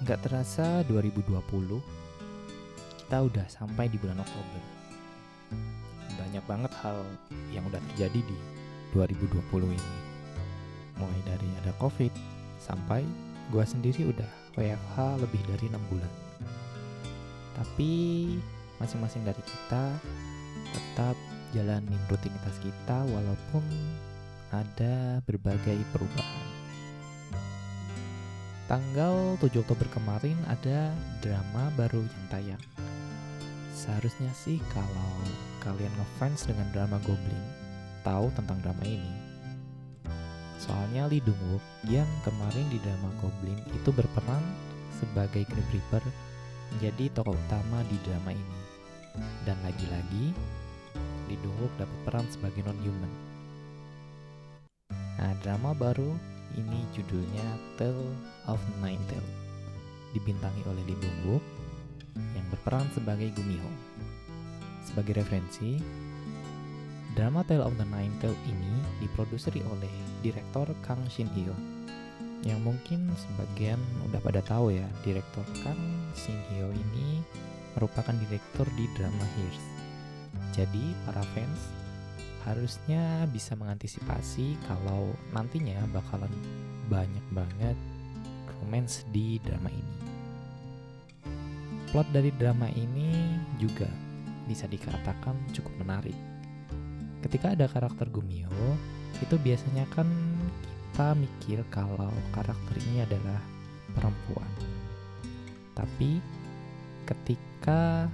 Nggak terasa 2020 kita udah sampai di bulan Oktober. Banyak banget hal yang udah terjadi di 2020 ini. Mulai dari ada Covid sampai gua sendiri udah WFH lebih dari enam bulan. Tapi masing-masing dari kita tetap jalanin rutinitas kita walaupun ada berbagai perubahan. Tanggal 7 Oktober kemarin ada drama baru yang tayang. Seharusnya sih kalau kalian ngefans dengan drama Goblin, tahu tentang drama ini. Soalnya Lee Dong Wook yang kemarin di drama Goblin itu berperan sebagai Grim Reaper menjadi tokoh utama di drama ini. Dan lagi-lagi, Lee Dong Wook dapat peran sebagai non-human. Nah, drama baru ini judulnya Tale of Nine Tail. Dibintangi oleh Lee Dong Wook yang berperan sebagai Gumiho. Sebagai referensi, drama Tale of the Nine Tail ini diproduseri oleh direktor Kang Shin Hyo. Yang mungkin sebagian udah pada tahu ya, direktor Kang Shin Hyo ini merupakan direktur di drama Hears. Jadi, para fans harusnya bisa mengantisipasi kalau nantinya bakalan banyak banget romance di drama ini. Plot dari drama ini juga bisa dikatakan cukup menarik. Ketika ada karakter Gumio, itu biasanya kan kita mikir kalau karakter ini adalah perempuan. Tapi ketika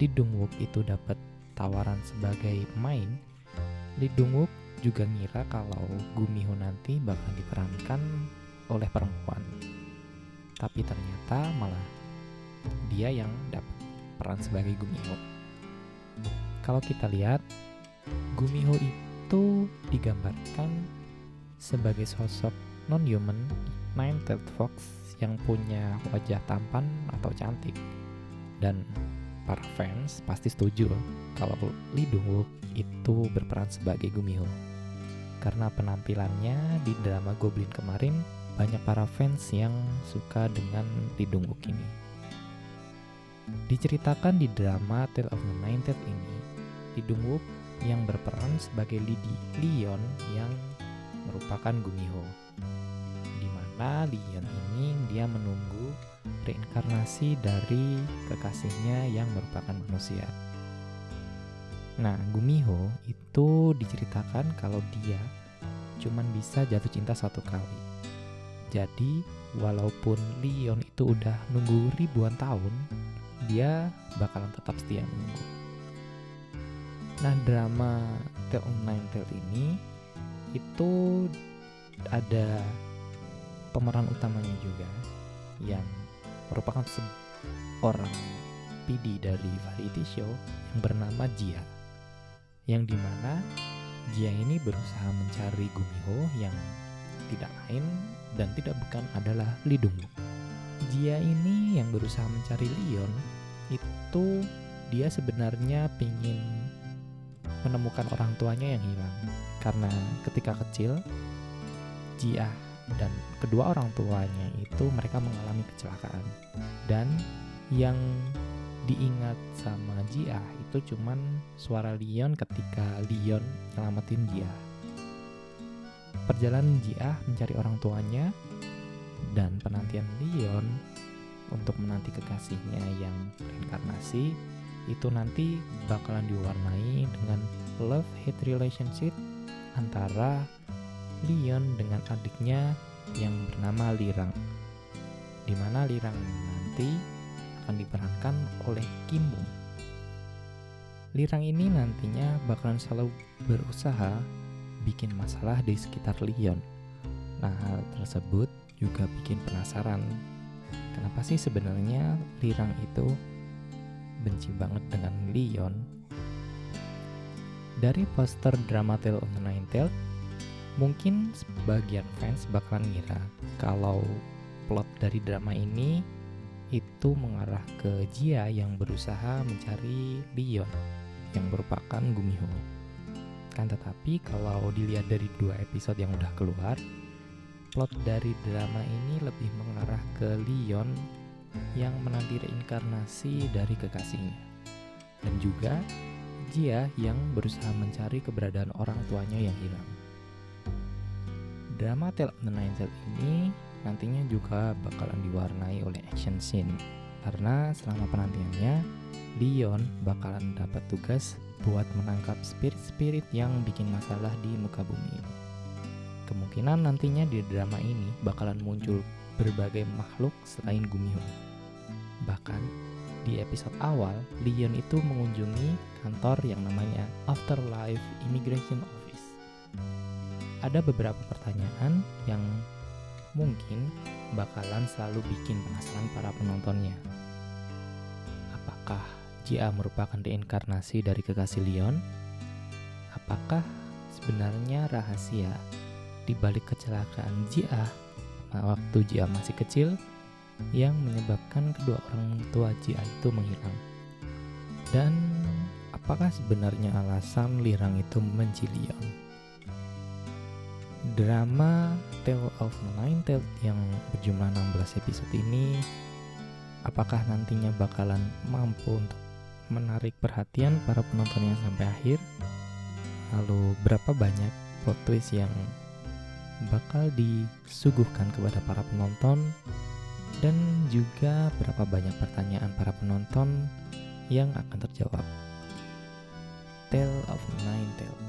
di Dungwook itu dapat tawaran sebagai pemain, Lee juga ngira kalau Gumiho nanti bakal diperankan oleh perempuan. Tapi ternyata malah dia yang dapat peran sebagai Gumiho. Kalau kita lihat, Gumiho itu digambarkan sebagai sosok non-human nine-tailed fox yang punya wajah tampan atau cantik dan para fans pasti setuju kalau Lee Dong Wook itu berperan sebagai Gumiho. Karena penampilannya di drama Goblin kemarin banyak para fans yang suka dengan Lee Dong Wook ini. Diceritakan di drama Tale of the Nine ini, Lee Dong Wook yang berperan sebagai Lady Leon yang merupakan Gumiho. Di mana Leon ini dia menunggu reinkarnasi dari kekasihnya yang merupakan manusia. Nah, Gumiho itu diceritakan kalau dia cuman bisa jatuh cinta satu kali. Jadi, walaupun Leon itu udah nunggu ribuan tahun, dia bakalan tetap setia menunggu. Nah, drama Tale of Nine Tail ini itu ada pemeran utamanya juga yang merupakan seorang PD dari variety show yang bernama Jia. Yang di mana Jia ini berusaha mencari Gumiho yang tidak lain dan tidak bukan adalah Wook. Jia ini yang berusaha mencari Leon itu dia sebenarnya ingin menemukan orang tuanya yang hilang karena ketika kecil Jia dan kedua orang tuanya itu mereka mengalami kecelakaan. Dan yang diingat sama Jia itu cuman suara Leon ketika Leon nyelamatin Jia. Perjalanan Jia mencari orang tuanya dan penantian Leon untuk menanti kekasihnya yang reinkarnasi itu nanti bakalan diwarnai dengan love hate relationship antara Leon dengan adiknya yang bernama Lirang. Di mana Lirang nanti akan diperankan oleh Kim Bum. Lirang ini nantinya bakalan selalu berusaha bikin masalah di sekitar Leon. Nah, hal tersebut juga bikin penasaran. Kenapa sih sebenarnya Lirang itu benci banget dengan Leon? Dari poster drama Tale of the Nine Tailed, mungkin sebagian fans bakalan ngira kalau plot dari drama ini itu mengarah ke Jia yang berusaha mencari Leon yang merupakan Gumiho. Kan tetapi kalau dilihat dari dua episode yang udah keluar, plot dari drama ini lebih mengarah ke Leon yang menanti reinkarnasi dari kekasihnya. Dan juga Jia yang berusaha mencari keberadaan orang tuanya yang hilang. Drama Tale of the Nine Tails ini nantinya juga bakalan diwarnai oleh action scene karena selama penantiannya Leon bakalan dapat tugas buat menangkap spirit-spirit yang bikin masalah di muka bumi. Kemungkinan nantinya di drama ini bakalan muncul berbagai makhluk selain Gumiho. Bahkan di episode awal, Leon itu mengunjungi kantor yang namanya Afterlife Immigration. Ada beberapa pertanyaan yang mungkin bakalan selalu bikin penasaran para penontonnya. Apakah Jia merupakan reinkarnasi dari kekasih Leon? Apakah sebenarnya rahasia di balik kecelakaan Jia waktu Jia masih kecil yang menyebabkan kedua orang tua Jia itu menghilang? Dan apakah sebenarnya alasan Lirang itu membenci Leon? Drama Tale of Nine Tails yang berjumlah 16 episode ini apakah nantinya bakalan mampu untuk menarik perhatian para penontonnya sampai akhir? Lalu berapa banyak plot twist yang bakal disuguhkan kepada para penonton dan juga berapa banyak pertanyaan para penonton yang akan terjawab. Tale of Nine Tails